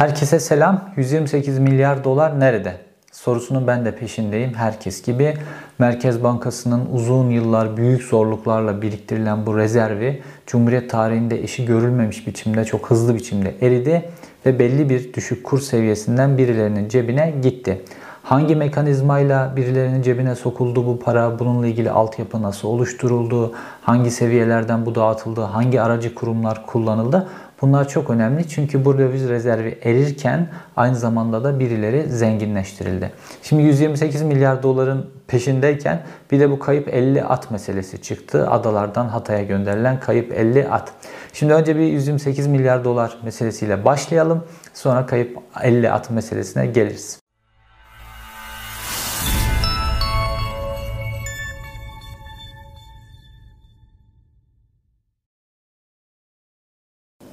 Herkese selam. 128 milyar dolar nerede? Sorusunun ben de peşindeyim. Herkes gibi Merkez Bankası'nın uzun yıllar büyük zorluklarla biriktirilen bu rezervi Cumhuriyet tarihinde eşi görülmemiş biçimde çok hızlı biçimde eridi ve belli bir düşük kur seviyesinden birilerinin cebine gitti. Hangi mekanizmayla birilerinin cebine sokuldu bu para, bununla ilgili altyapı nasıl oluşturuldu, hangi seviyelerden bu dağıtıldı, hangi aracı kurumlar kullanıldı Bunlar çok önemli çünkü bu döviz rezervi erirken aynı zamanda da birileri zenginleştirildi. Şimdi 128 milyar doların peşindeyken bir de bu kayıp 50 at meselesi çıktı. Adalardan Hatay'a gönderilen kayıp 50 at. Şimdi önce bir 128 milyar dolar meselesiyle başlayalım. Sonra kayıp 50 at meselesine geliriz.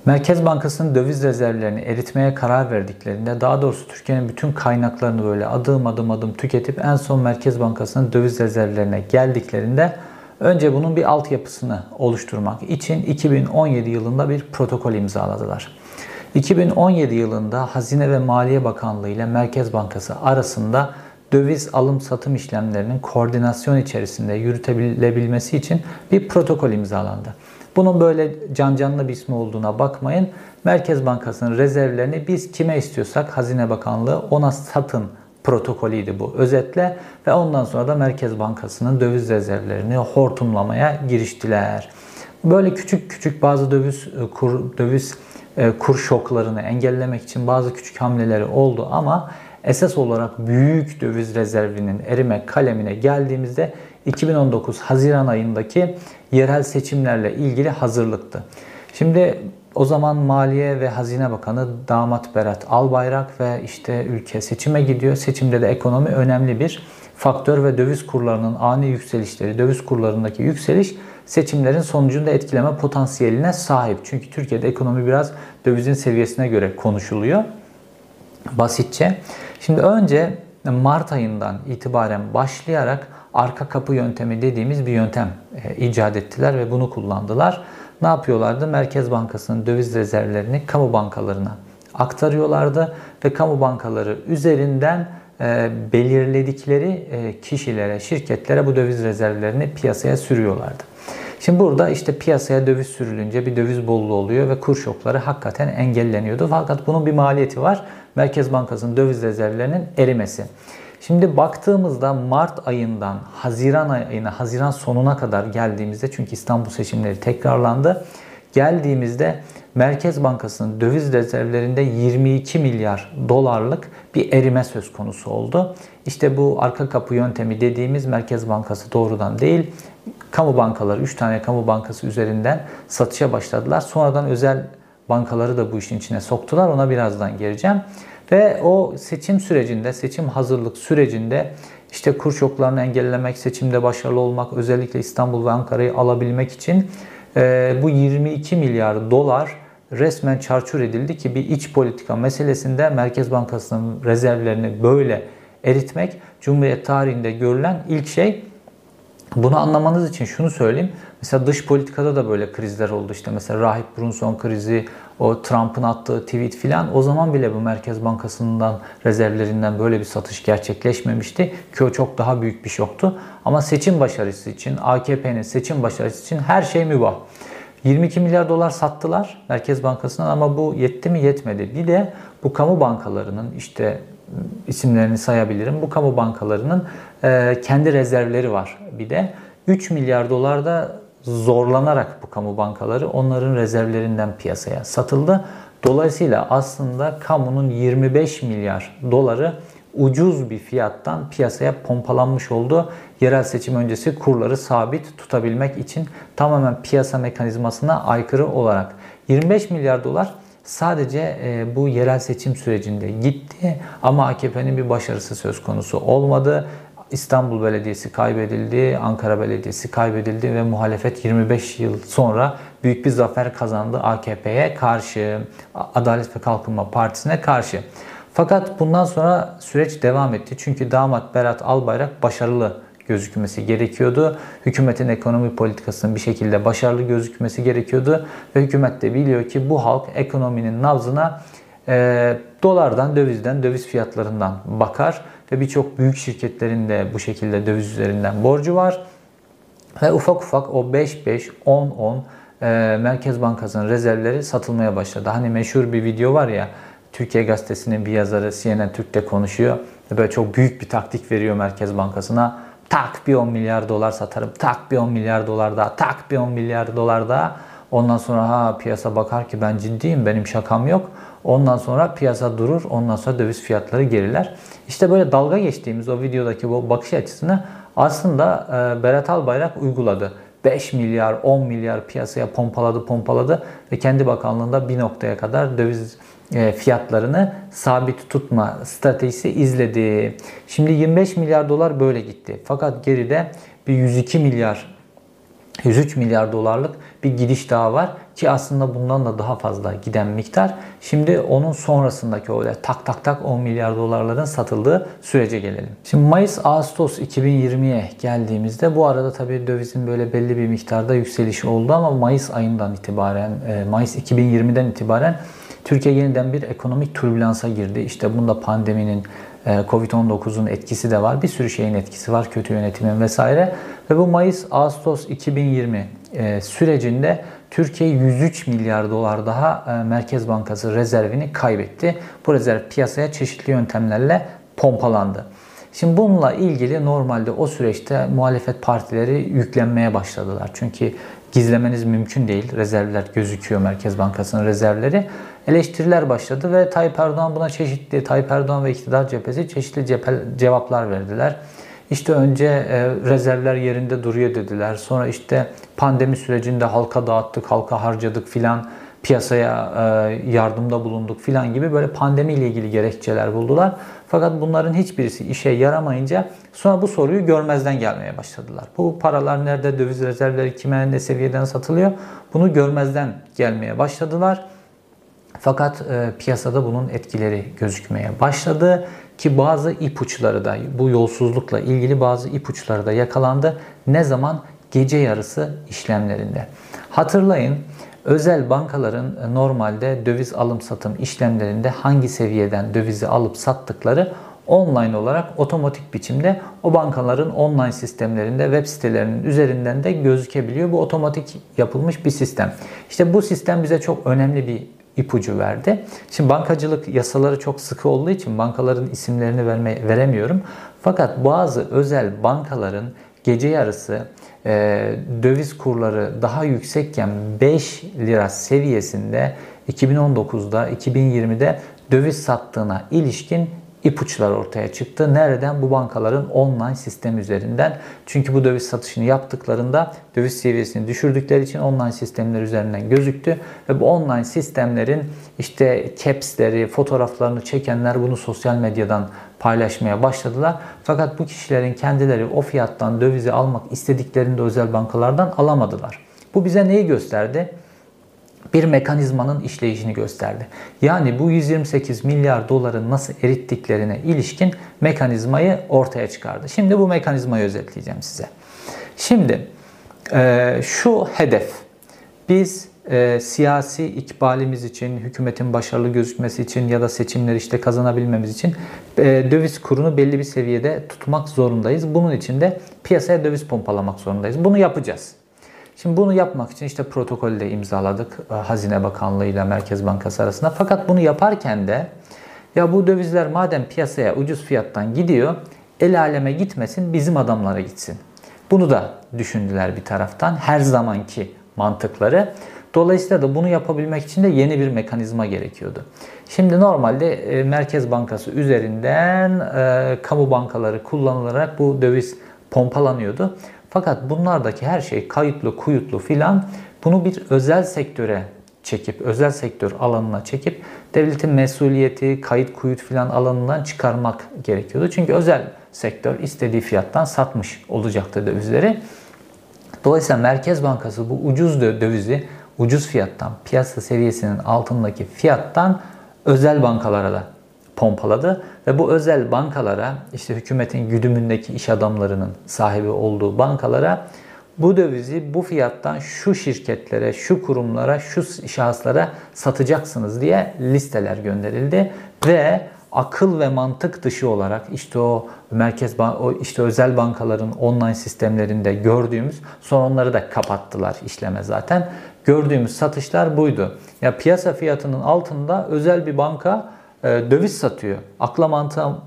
Merkez Bankası'nın döviz rezervlerini eritmeye karar verdiklerinde daha doğrusu Türkiye'nin bütün kaynaklarını böyle adım adım adım tüketip en son Merkez Bankası'nın döviz rezervlerine geldiklerinde önce bunun bir altyapısını oluşturmak için 2017 yılında bir protokol imzaladılar. 2017 yılında Hazine ve Maliye Bakanlığı ile Merkez Bankası arasında döviz alım satım işlemlerinin koordinasyon içerisinde yürütebilebilmesi için bir protokol imzalandı. Bunun böyle can canlı bir ismi olduğuna bakmayın. Merkez Bankası'nın rezervlerini biz kime istiyorsak Hazine Bakanlığı ona satın protokolüydü bu özetle ve ondan sonra da Merkez Bankası'nın döviz rezervlerini hortumlamaya giriştiler. Böyle küçük küçük bazı döviz e, kur döviz e, kur şoklarını engellemek için bazı küçük hamleleri oldu ama esas olarak büyük döviz rezervinin erime kalemine geldiğimizde 2019 Haziran ayındaki yerel seçimlerle ilgili hazırlıktı. Şimdi o zaman Maliye ve Hazine Bakanı Damat Berat Albayrak ve işte ülke seçime gidiyor. Seçimde de ekonomi önemli bir faktör ve döviz kurlarının ani yükselişleri, döviz kurlarındaki yükseliş seçimlerin sonucunda etkileme potansiyeline sahip. Çünkü Türkiye'de ekonomi biraz dövizin seviyesine göre konuşuluyor. Basitçe. Şimdi önce Mart ayından itibaren başlayarak arka kapı yöntemi dediğimiz bir yöntem e, icat ettiler ve bunu kullandılar. Ne yapıyorlardı? Merkez Bankası'nın döviz rezervlerini kamu bankalarına aktarıyorlardı ve kamu bankaları üzerinden e, belirledikleri e, kişilere, şirketlere bu döviz rezervlerini piyasaya sürüyorlardı. Şimdi burada işte piyasaya döviz sürülünce bir döviz bolluğu oluyor ve kur şokları hakikaten engelleniyordu. Fakat bunun bir maliyeti var. Merkez Bankası'nın döviz rezervlerinin erimesi. Şimdi baktığımızda Mart ayından Haziran ayına, Haziran sonuna kadar geldiğimizde çünkü İstanbul seçimleri tekrarlandı. Geldiğimizde Merkez Bankası'nın döviz rezervlerinde 22 milyar dolarlık bir erime söz konusu oldu. İşte bu arka kapı yöntemi dediğimiz Merkez Bankası doğrudan değil, kamu bankaları, 3 tane kamu bankası üzerinden satışa başladılar. Sonradan özel bankaları da bu işin içine soktular. Ona birazdan geleceğim. Ve o seçim sürecinde, seçim hazırlık sürecinde işte kur şoklarını engellemek, seçimde başarılı olmak, özellikle İstanbul ve Ankara'yı alabilmek için e, bu 22 milyar dolar resmen çarçur edildi ki bir iç politika meselesinde Merkez Bankası'nın rezervlerini böyle eritmek Cumhuriyet tarihinde görülen ilk şey. Bunu anlamanız için şunu söyleyeyim. Mesela dış politikada da böyle krizler oldu. İşte mesela Rahip Brunson krizi, o Trump'ın attığı tweet filan o zaman bile bu Merkez Bankası'ndan rezervlerinden böyle bir satış gerçekleşmemişti ki o çok daha büyük bir şoktu. Ama seçim başarısı için, AKP'nin seçim başarısı için her şey mübah. 22 milyar dolar sattılar Merkez Bankası'ndan ama bu yetti mi yetmedi. Bir de bu kamu bankalarının işte isimlerini sayabilirim. Bu kamu bankalarının kendi rezervleri var bir de. 3 milyar dolar da zorlanarak bu kamu bankaları onların rezervlerinden piyasaya satıldı. Dolayısıyla aslında kamunun 25 milyar doları ucuz bir fiyattan piyasaya pompalanmış oldu. Yerel seçim öncesi kurları sabit tutabilmek için tamamen piyasa mekanizmasına aykırı olarak 25 milyar dolar sadece e, bu yerel seçim sürecinde gitti ama AKP'nin bir başarısı söz konusu olmadı. İstanbul Belediyesi kaybedildi, Ankara Belediyesi kaybedildi ve muhalefet 25 yıl sonra büyük bir zafer kazandı AKP'ye karşı, Adalet ve Kalkınma Partisi'ne karşı. Fakat bundan sonra süreç devam etti. Çünkü damat Berat Albayrak başarılı gözükmesi gerekiyordu. Hükümetin ekonomi politikasının bir şekilde başarılı gözükmesi gerekiyordu. Ve hükümet de biliyor ki bu halk ekonominin nabzına e, dolardan, dövizden, döviz fiyatlarından bakar ve birçok büyük şirketlerin de bu şekilde döviz üzerinden borcu var. Ve ufak ufak o 5-5, 10-10 e, Merkez Bankası'nın rezervleri satılmaya başladı. Hani meşhur bir video var ya Türkiye Gazetesi'nin bir yazarı CNN Türk'te konuşuyor. Böyle çok büyük bir taktik veriyor Merkez Bankası'na. Tak bir 10 milyar dolar satarım. Tak bir 10 milyar dolar daha. Tak bir 10 milyar dolar daha. Ondan sonra ha piyasa bakar ki ben ciddiyim benim şakam yok. Ondan sonra piyasa durur. Ondan sonra döviz fiyatları geriler. İşte böyle dalga geçtiğimiz o videodaki bu bakış açısını aslında e, Berat Albayrak uyguladı. 5 milyar, 10 milyar piyasaya pompaladı, pompaladı ve kendi bakanlığında bir noktaya kadar döviz e, fiyatlarını sabit tutma stratejisi izledi. Şimdi 25 milyar dolar böyle gitti. Fakat geride bir 102 milyar 103 milyar dolarlık bir gidiş daha var ki aslında bundan da daha fazla giden miktar. Şimdi onun sonrasındaki öyle tak tak tak 10 milyar dolarların satıldığı sürece gelelim. Şimdi Mayıs-Ağustos 2020'ye geldiğimizde bu arada tabii dövizin böyle belli bir miktarda yükselişi oldu ama Mayıs ayından itibaren, e, Mayıs 2020'den itibaren Türkiye yeniden bir ekonomik türbülansa girdi. İşte bunda pandeminin, e, Covid-19'un etkisi de var. Bir sürü şeyin etkisi var. Kötü yönetimin vesaire. Ve bu Mayıs-Ağustos 2020 e, sürecinde Türkiye 103 milyar dolar daha e, Merkez Bankası rezervini kaybetti. Bu rezerv piyasaya çeşitli yöntemlerle pompalandı. Şimdi bununla ilgili normalde o süreçte muhalefet partileri yüklenmeye başladılar. Çünkü gizlemeniz mümkün değil. Rezervler gözüküyor Merkez Bankası'nın rezervleri. Eleştiriler başladı ve Tayyip Erdoğan buna çeşitli, Tayyip Erdoğan ve iktidar cephesi çeşitli cephe, cevaplar verdiler. İşte önce e, rezervler yerinde duruyor dediler. Sonra işte pandemi sürecinde halka dağıttık, halka harcadık filan, piyasaya e, yardımda bulunduk filan gibi böyle pandemiyle ilgili gerekçeler buldular. Fakat bunların hiçbirisi işe yaramayınca sonra bu soruyu görmezden gelmeye başladılar. Bu paralar nerede, döviz rezervleri kime, ne seviyeden satılıyor? Bunu görmezden gelmeye başladılar. Fakat e, piyasada bunun etkileri gözükmeye başladı ki bazı ipuçları da bu yolsuzlukla ilgili bazı ipuçları da yakalandı. Ne zaman? Gece yarısı işlemlerinde. Hatırlayın özel bankaların normalde döviz alım satım işlemlerinde hangi seviyeden dövizi alıp sattıkları online olarak otomatik biçimde o bankaların online sistemlerinde web sitelerinin üzerinden de gözükebiliyor. Bu otomatik yapılmış bir sistem. İşte bu sistem bize çok önemli bir ipucu verdi. Şimdi bankacılık yasaları çok sıkı olduğu için bankaların isimlerini verme, veremiyorum. Fakat bazı özel bankaların gece yarısı e, döviz kurları daha yüksekken 5 lira seviyesinde 2019'da 2020'de döviz sattığına ilişkin ipuçlar ortaya çıktı. Nereden? Bu bankaların online sistem üzerinden. Çünkü bu döviz satışını yaptıklarında döviz seviyesini düşürdükleri için online sistemler üzerinden gözüktü. Ve bu online sistemlerin işte caps'leri, fotoğraflarını çekenler bunu sosyal medyadan paylaşmaya başladılar. Fakat bu kişilerin kendileri o fiyattan dövizi almak istediklerinde özel bankalardan alamadılar. Bu bize neyi gösterdi? Bir mekanizmanın işleyişini gösterdi. Yani bu 128 milyar doları nasıl erittiklerine ilişkin mekanizmayı ortaya çıkardı. Şimdi bu mekanizmayı özetleyeceğim size. Şimdi e, şu hedef biz e, siyasi ikbalimiz için, hükümetin başarılı gözükmesi için ya da seçimleri işte kazanabilmemiz için e, döviz kurunu belli bir seviyede tutmak zorundayız. Bunun için de piyasaya döviz pompalamak zorundayız. Bunu yapacağız. Şimdi bunu yapmak için işte protokolü de imzaladık e, Hazine Bakanlığı ile Merkez Bankası arasında. Fakat bunu yaparken de ya bu dövizler madem piyasaya ucuz fiyattan gidiyor, el aleme gitmesin, bizim adamlara gitsin. Bunu da düşündüler bir taraftan. Her zamanki mantıkları. Dolayısıyla da bunu yapabilmek için de yeni bir mekanizma gerekiyordu. Şimdi normalde e, Merkez Bankası üzerinden e, kamu bankaları kullanılarak bu döviz pompalanıyordu. Fakat bunlardaki her şey kayıtlı, kuyutlu filan bunu bir özel sektöre çekip, özel sektör alanına çekip devletin mesuliyeti, kayıt kuyut filan alanından çıkarmak gerekiyordu. Çünkü özel sektör istediği fiyattan satmış olacaktı dövizleri. Dolayısıyla Merkez Bankası bu ucuz dövizi ucuz fiyattan, piyasa seviyesinin altındaki fiyattan özel bankalara da pompaladı ve bu özel bankalara işte hükümetin güdümündeki iş adamlarının sahibi olduğu bankalara bu dövizi bu fiyattan şu şirketlere, şu kurumlara, şu şahıslara satacaksınız diye listeler gönderildi ve akıl ve mantık dışı olarak işte o merkez o işte özel bankaların online sistemlerinde gördüğümüz son onları da kapattılar işleme zaten. Gördüğümüz satışlar buydu. Ya piyasa fiyatının altında özel bir banka döviz satıyor. Akla mantığa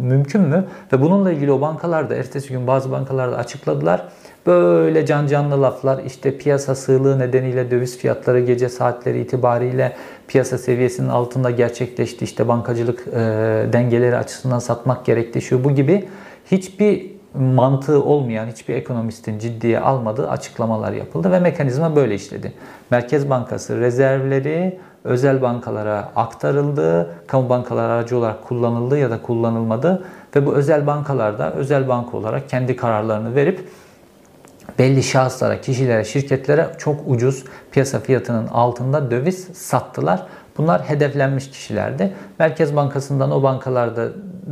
mümkün mü? Ve bununla ilgili o bankalar da ertesi gün bazı bankalar da açıkladılar. Böyle can canlı laflar işte piyasa sığlığı nedeniyle döviz fiyatları gece saatleri itibariyle piyasa seviyesinin altında gerçekleşti. İşte bankacılık e, dengeleri açısından satmak gerekti şu bu gibi hiçbir mantığı olmayan hiçbir ekonomistin ciddiye almadığı açıklamalar yapıldı ve mekanizma böyle işledi. Merkez Bankası rezervleri özel bankalara aktarıldı, kamu bankaları aracı olarak kullanıldı ya da kullanılmadı ve bu özel bankalarda özel banka olarak kendi kararlarını verip belli şahıslara, kişilere, şirketlere çok ucuz piyasa fiyatının altında döviz sattılar. Bunlar hedeflenmiş kişilerdi. Merkez Bankası'ndan o bankalarda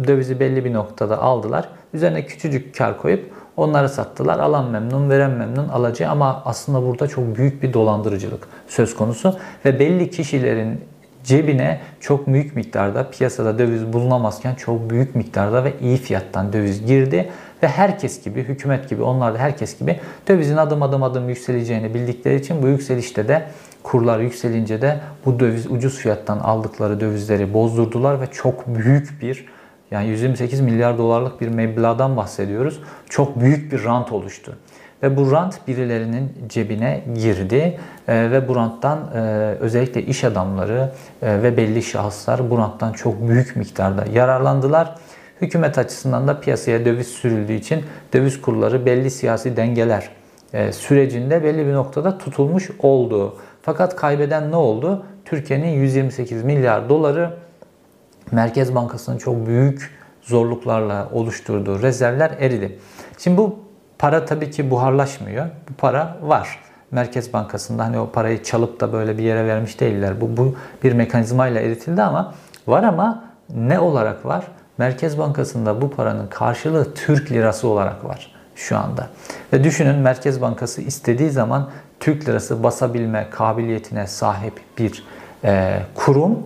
dövizi belli bir noktada aldılar. Üzerine küçücük kar koyup onları sattılar. Alan memnun, veren memnun, alıcı. Ama aslında burada çok büyük bir dolandırıcılık söz konusu. Ve belli kişilerin cebine çok büyük miktarda piyasada döviz bulunamazken çok büyük miktarda ve iyi fiyattan döviz girdi. Ve herkes gibi, hükümet gibi, onlar da herkes gibi dövizin adım adım adım yükseleceğini bildikleri için bu yükselişte de kurlar yükselince de bu döviz ucuz fiyattan aldıkları dövizleri bozdurdular ve çok büyük bir yani 128 milyar dolarlık bir meblağdan bahsediyoruz. Çok büyük bir rant oluştu. Ve bu rant birilerinin cebine girdi e, ve bu ranttan e, özellikle iş adamları e, ve belli şahıslar bu ranttan çok büyük miktarda yararlandılar. Hükümet açısından da piyasaya döviz sürüldüğü için döviz kurları belli siyasi dengeler e, sürecinde belli bir noktada tutulmuş oldu. Fakat kaybeden ne oldu? Türkiye'nin 128 milyar doları Merkez Bankası'nın çok büyük zorluklarla oluşturduğu rezervler eridi. Şimdi bu para tabii ki buharlaşmıyor. Bu para var. Merkez Bankası'nda hani o parayı çalıp da böyle bir yere vermiş değiller. Bu, bu bir mekanizmayla eritildi ama var ama ne olarak var? Merkez Bankası'nda bu paranın karşılığı Türk lirası olarak var şu anda. Ve düşünün Merkez Bankası istediği zaman Türk lirası basabilme kabiliyetine sahip bir e, kurum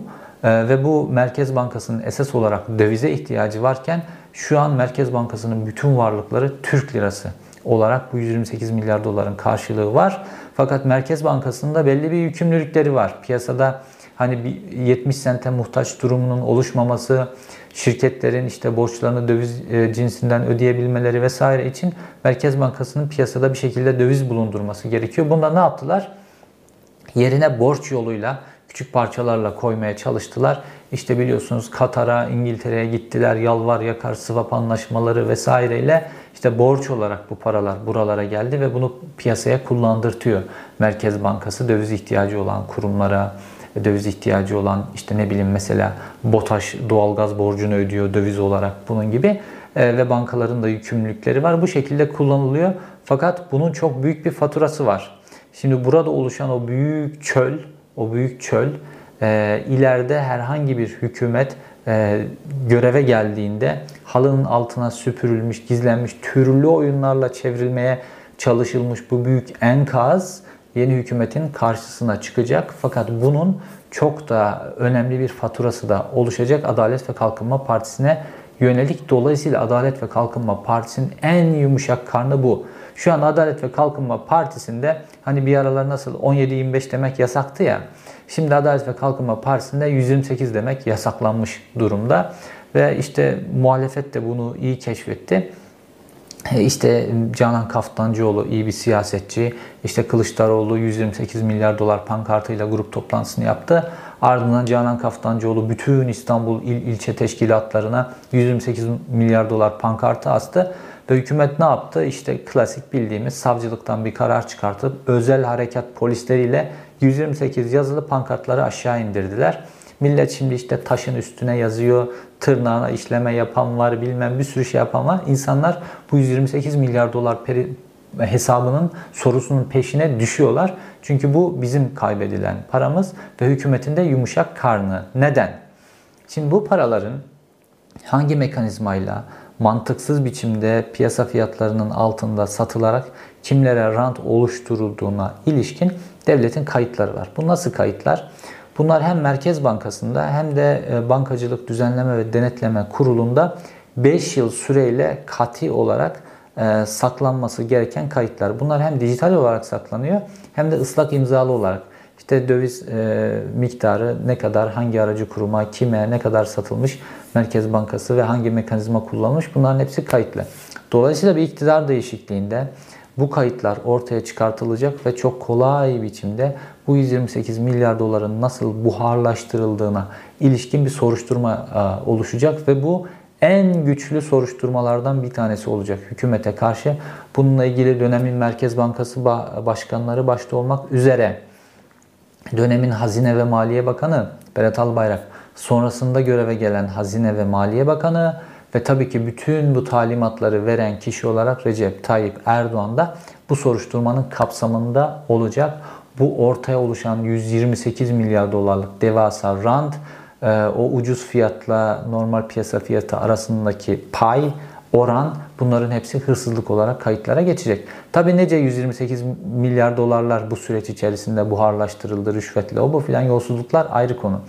ve bu Merkez Bankası'nın esas olarak dövize ihtiyacı varken şu an Merkez Bankası'nın bütün varlıkları Türk lirası olarak bu 128 milyar doların karşılığı var. Fakat Merkez Bankası'nda belli bir yükümlülükleri var. Piyasada hani bir 70 sente muhtaç durumunun oluşmaması, şirketlerin işte borçlarını döviz e, cinsinden ödeyebilmeleri vesaire için Merkez Bankası'nın piyasada bir şekilde döviz bulundurması gerekiyor. Bunda ne yaptılar? Yerine borç yoluyla küçük parçalarla koymaya çalıştılar. İşte biliyorsunuz Katar'a, İngiltere'ye gittiler. Yalvar yakar swap anlaşmaları vesaireyle işte borç olarak bu paralar buralara geldi ve bunu piyasaya kullandırtıyor. Merkez Bankası döviz ihtiyacı olan kurumlara, döviz ihtiyacı olan işte ne bileyim mesela BOTAŞ doğalgaz borcunu ödüyor döviz olarak bunun gibi e, ve bankaların da yükümlülükleri var. Bu şekilde kullanılıyor. Fakat bunun çok büyük bir faturası var. Şimdi burada oluşan o büyük çöl, o büyük çöl e, ileride herhangi bir hükümet e, göreve geldiğinde halının altına süpürülmüş, gizlenmiş, türlü oyunlarla çevrilmeye çalışılmış bu büyük enkaz yeni hükümetin karşısına çıkacak. Fakat bunun çok da önemli bir faturası da oluşacak Adalet ve Kalkınma Partisi'ne yönelik. Dolayısıyla Adalet ve Kalkınma Partisi'nin en yumuşak karnı bu. Şu an Adalet ve Kalkınma Partisi'nde hani bir aralar nasıl 17-25 demek yasaktı ya. Şimdi Adalet ve Kalkınma Partisi'nde 128 demek yasaklanmış durumda. Ve işte muhalefet de bunu iyi keşfetti. E, işte Canan Kaftancıoğlu iyi bir siyasetçi. İşte Kılıçdaroğlu 128 milyar dolar pankartıyla grup toplantısını yaptı. Ardından Canan Kaftancıoğlu bütün İstanbul il ilçe teşkilatlarına 128 milyar dolar pankartı astı. Ve hükümet ne yaptı? İşte klasik bildiğimiz savcılıktan bir karar çıkartıp özel harekat polisleriyle 128 yazılı pankartları aşağı indirdiler. Millet şimdi işte taşın üstüne yazıyor, tırnağına işleme yapan var, bilmem bir sürü şey yapan var. İnsanlar bu 128 milyar dolar peri, hesabının sorusunun peşine düşüyorlar. Çünkü bu bizim kaybedilen paramız ve hükümetin de yumuşak karnı. Neden? Şimdi bu paraların hangi mekanizmayla mantıksız biçimde piyasa fiyatlarının altında satılarak kimlere rant oluşturulduğuna ilişkin devletin kayıtları var. Bu nasıl kayıtlar? Bunlar hem Merkez Bankası'nda hem de e, Bankacılık Düzenleme ve Denetleme Kurulu'nda 5 yıl süreyle kati olarak e, saklanması gereken kayıtlar. Bunlar hem dijital olarak saklanıyor hem de ıslak imzalı olarak. İşte döviz e, miktarı ne kadar, hangi aracı kuruma, kime, ne kadar satılmış, Merkez Bankası ve hangi mekanizma kullanmış bunların hepsi kayıtlı. Dolayısıyla bir iktidar değişikliğinde bu kayıtlar ortaya çıkartılacak ve çok kolay biçimde bu 128 milyar doların nasıl buharlaştırıldığına ilişkin bir soruşturma e, oluşacak ve bu en güçlü soruşturmalardan bir tanesi olacak hükümete karşı. Bununla ilgili dönemin Merkez Bankası başkanları başta olmak üzere dönemin Hazine ve Maliye Bakanı Berat Albayrak, sonrasında göreve gelen Hazine ve Maliye Bakanı ve tabii ki bütün bu talimatları veren kişi olarak Recep Tayyip Erdoğan da bu soruşturmanın kapsamında olacak. Bu ortaya oluşan 128 milyar dolarlık devasa rant o ucuz fiyatla normal piyasa fiyatı arasındaki pay, oran bunların hepsi hırsızlık olarak kayıtlara geçecek. Tabi nece 128 milyar dolarlar bu süreç içerisinde buharlaştırıldı rüşvetle o bu filan yolsuzluklar ayrı konu.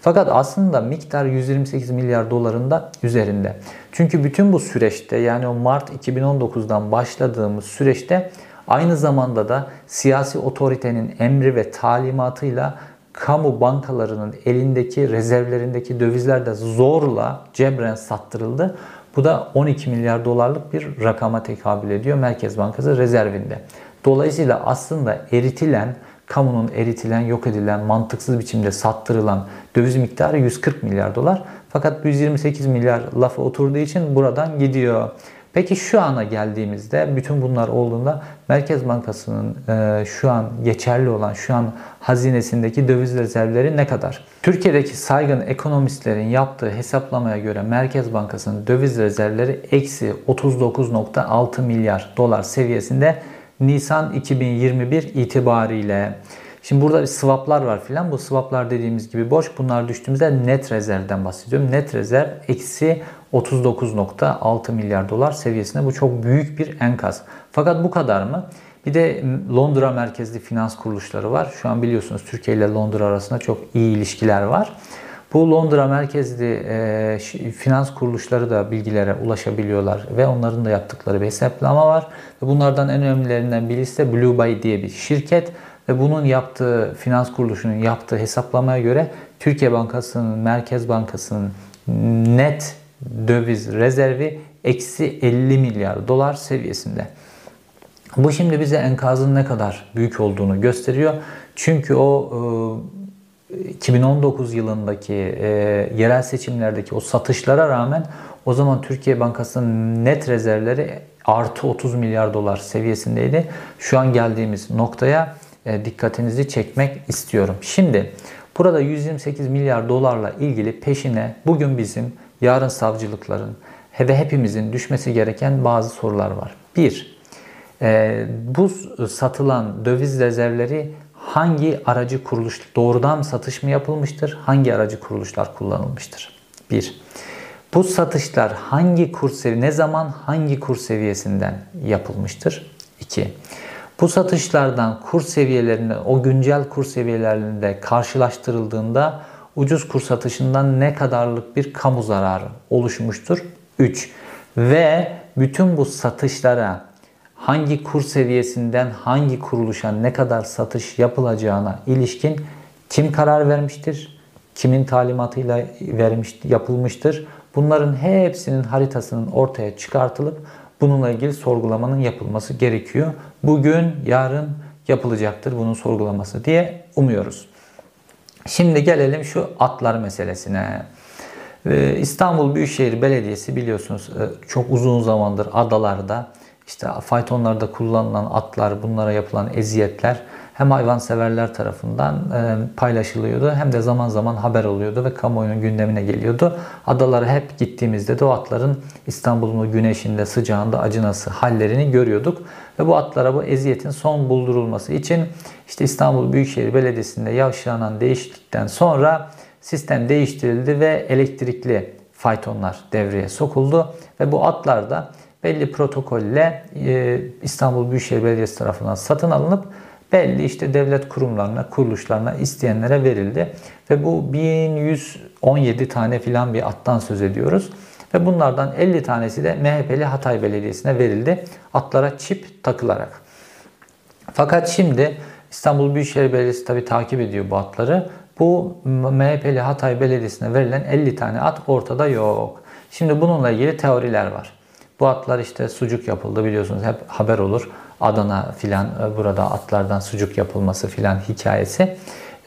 Fakat aslında miktar 128 milyar doların da üzerinde. Çünkü bütün bu süreçte yani o Mart 2019'dan başladığımız süreçte aynı zamanda da siyasi otoritenin emri ve talimatıyla kamu bankalarının elindeki rezervlerindeki dövizler de zorla cebren sattırıldı. Bu da 12 milyar dolarlık bir rakama tekabül ediyor Merkez Bankası rezervinde. Dolayısıyla aslında eritilen, kamunun eritilen, yok edilen, mantıksız biçimde sattırılan döviz miktarı 140 milyar dolar. Fakat 128 milyar lafa oturduğu için buradan gidiyor. Peki şu ana geldiğimizde bütün bunlar olduğunda Merkez Bankası'nın e, şu an geçerli olan şu an hazinesindeki döviz rezervleri ne kadar? Türkiye'deki saygın ekonomistlerin yaptığı hesaplamaya göre Merkez Bankası'nın döviz rezervleri eksi 39.6 milyar dolar seviyesinde Nisan 2021 itibariyle. Şimdi burada bir swaplar var filan. Bu swaplar dediğimiz gibi boş. Bunlar düştüğümüzde net rezervden bahsediyorum. Net rezerv eksi 39.6 milyar dolar seviyesinde. Bu çok büyük bir enkaz. Fakat bu kadar mı? Bir de Londra merkezli finans kuruluşları var. Şu an biliyorsunuz Türkiye ile Londra arasında çok iyi ilişkiler var. Bu Londra merkezli e, finans kuruluşları da bilgilere ulaşabiliyorlar ve onların da yaptıkları bir hesaplama var. Ve bunlardan en önemlilerinden birisi de Blue Bay diye bir şirket ve bunun yaptığı finans kuruluşunun yaptığı hesaplamaya göre Türkiye Bankası'nın, Merkez Bankası'nın net döviz rezervi eksi 50 milyar dolar seviyesinde. Bu şimdi bize enkazın ne kadar büyük olduğunu gösteriyor. Çünkü o 2019 e, yılındaki e, yerel seçimlerdeki o satışlara rağmen o zaman Türkiye Bankası'nın net rezervleri artı 30 milyar dolar seviyesindeydi. Şu an geldiğimiz noktaya e, dikkatinizi çekmek istiyorum. Şimdi burada 128 milyar dolarla ilgili peşine bugün bizim yarın savcılıkların ve hepimizin düşmesi gereken bazı sorular var. Bir, e, bu satılan döviz rezervleri hangi aracı kuruluş doğrudan satış mı yapılmıştır? Hangi aracı kuruluşlar kullanılmıştır? Bir, bu satışlar hangi kur sevi ne zaman hangi kur seviyesinden yapılmıştır? İki, bu satışlardan kur seviyelerinde o güncel kur seviyelerinde karşılaştırıldığında ucuz kur satışından ne kadarlık bir kamu zararı oluşmuştur? 3. Ve bütün bu satışlara hangi kur seviyesinden hangi kuruluşa ne kadar satış yapılacağına ilişkin kim karar vermiştir? Kimin talimatıyla vermiş, yapılmıştır? Bunların hepsinin haritasının ortaya çıkartılıp bununla ilgili sorgulamanın yapılması gerekiyor. Bugün, yarın yapılacaktır bunun sorgulaması diye umuyoruz. Şimdi gelelim şu atlar meselesine. Ee, İstanbul Büyükşehir Belediyesi biliyorsunuz e, çok uzun zamandır adalarda işte faytonlarda kullanılan atlar, bunlara yapılan eziyetler hem hayvanseverler tarafından e, paylaşılıyordu hem de zaman zaman haber oluyordu ve kamuoyunun gündemine geliyordu. Adalara hep gittiğimizde de o atların İstanbul'un güneşinde, sıcağında acınası hallerini görüyorduk. Ve bu atlara bu eziyetin son buldurulması için işte İstanbul Büyükşehir Belediyesi'nde yaşanan değişiklikten sonra sistem değiştirildi ve elektrikli faytonlar devreye sokuldu ve bu atlar da belli protokolle e, İstanbul Büyükşehir Belediyesi tarafından satın alınıp belli işte devlet kurumlarına, kuruluşlarına, isteyenlere verildi. Ve bu 1117 tane filan bir attan söz ediyoruz. Ve bunlardan 50 tanesi de MHP'li Hatay Belediyesi'ne verildi. Atlara çip takılarak. Fakat şimdi İstanbul Büyükşehir Belediyesi tabi takip ediyor bu atları. Bu MHP'li Hatay Belediyesi'ne verilen 50 tane at ortada yok. Şimdi bununla ilgili teoriler var. Bu atlar işte sucuk yapıldı biliyorsunuz hep haber olur. Adana filan e, burada atlardan sucuk yapılması filan hikayesi.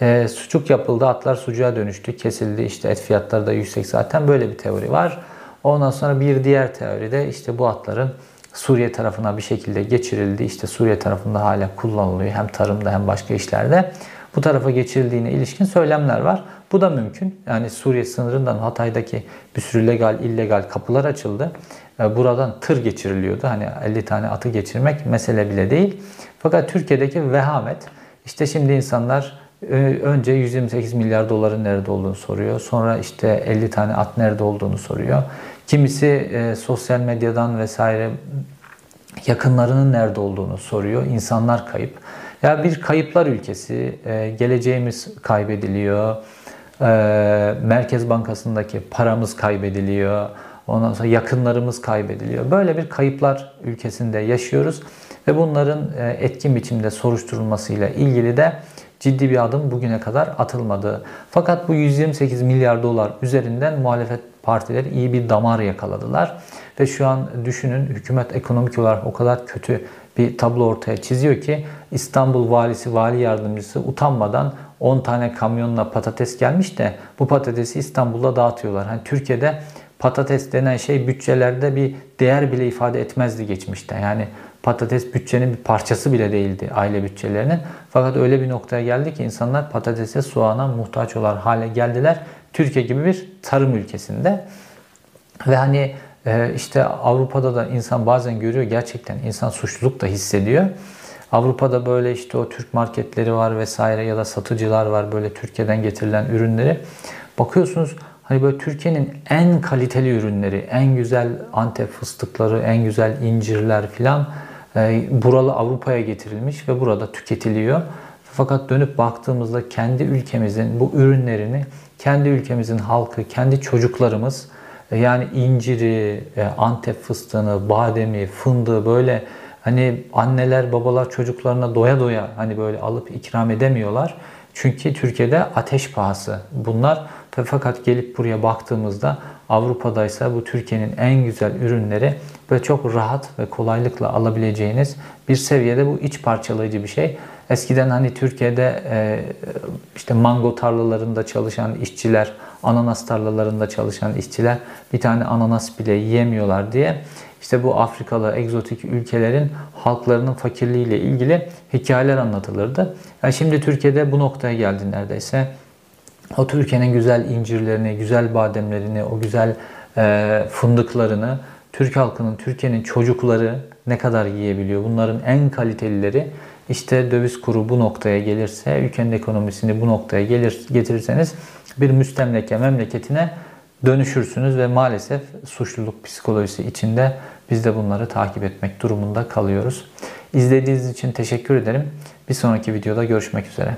E, sucuk yapıldı atlar sucuğa dönüştü kesildi işte et fiyatları da yüksek zaten böyle bir teori var. Ondan sonra bir diğer teori de işte bu atların Suriye tarafına bir şekilde geçirildi. İşte Suriye tarafında hala kullanılıyor hem tarımda hem başka işlerde. Bu tarafa geçirildiğine ilişkin söylemler var. Bu da mümkün. Yani Suriye sınırından Hatay'daki bir sürü legal, illegal kapılar açıldı. E, buradan tır geçiriliyordu. Hani 50 tane atı geçirmek mesele bile değil. Fakat Türkiye'deki vehamet işte şimdi insanlar e, önce 128 milyar doların nerede olduğunu soruyor. Sonra işte 50 tane at nerede olduğunu soruyor. Kimisi e, sosyal medyadan vesaire yakınlarının nerede olduğunu soruyor. İnsanlar kayıp. Ya bir kayıplar ülkesi. E, geleceğimiz kaybediliyor. E, Merkez Bankası'ndaki paramız kaybediliyor. Ondan sonra yakınlarımız kaybediliyor. Böyle bir kayıplar ülkesinde yaşıyoruz ve bunların e, etkin biçimde soruşturulmasıyla ilgili de ciddi bir adım bugüne kadar atılmadı. Fakat bu 128 milyar dolar üzerinden muhalefet partileri iyi bir damar yakaladılar. Ve şu an düşünün hükümet ekonomik olarak o kadar kötü bir tablo ortaya çiziyor ki İstanbul valisi, vali yardımcısı utanmadan 10 tane kamyonla patates gelmiş de bu patatesi İstanbul'da dağıtıyorlar. Hani Türkiye'de patates denen şey bütçelerde bir değer bile ifade etmezdi geçmişte. Yani patates bütçenin bir parçası bile değildi aile bütçelerinin. Fakat öyle bir noktaya geldi ki insanlar patatese, soğana muhtaç olan hale geldiler. Türkiye gibi bir tarım ülkesinde. Ve hani e, işte Avrupa'da da insan bazen görüyor gerçekten insan suçluluk da hissediyor. Avrupa'da böyle işte o Türk marketleri var vesaire ya da satıcılar var böyle Türkiye'den getirilen ürünleri. Bakıyorsunuz Hani böyle Türkiye'nin en kaliteli ürünleri, en güzel Antep fıstıkları, en güzel incirler filan e, buralı Avrupa'ya getirilmiş ve burada tüketiliyor. Fakat dönüp baktığımızda kendi ülkemizin bu ürünlerini kendi ülkemizin halkı, kendi çocuklarımız yani inciri, e, Antep fıstığını, bademi, fındığı böyle hani anneler, babalar çocuklarına doya doya hani böyle alıp ikram edemiyorlar. Çünkü Türkiye'de ateş pahası. Bunlar fakat gelip buraya baktığımızda Avrupa'daysa bu Türkiye'nin en güzel ürünleri böyle çok rahat ve kolaylıkla alabileceğiniz bir seviyede bu iç parçalayıcı bir şey. Eskiden hani Türkiye'de e, işte mango tarlalarında çalışan işçiler, ananas tarlalarında çalışan işçiler bir tane ananas bile yiyemiyorlar diye işte bu Afrikalı egzotik ülkelerin halklarının fakirliğiyle ilgili hikayeler anlatılırdı. Yani şimdi Türkiye'de bu noktaya geldi neredeyse. O Türkiye'nin güzel incirlerini, güzel bademlerini, o güzel e, fındıklarını Türk halkının, Türkiye'nin çocukları ne kadar yiyebiliyor? Bunların en kalitelileri işte döviz kuru bu noktaya gelirse, ülkenin ekonomisini bu noktaya gelir, getirirseniz bir müstemleke memleketine dönüşürsünüz ve maalesef suçluluk psikolojisi içinde biz de bunları takip etmek durumunda kalıyoruz. İzlediğiniz için teşekkür ederim. Bir sonraki videoda görüşmek üzere.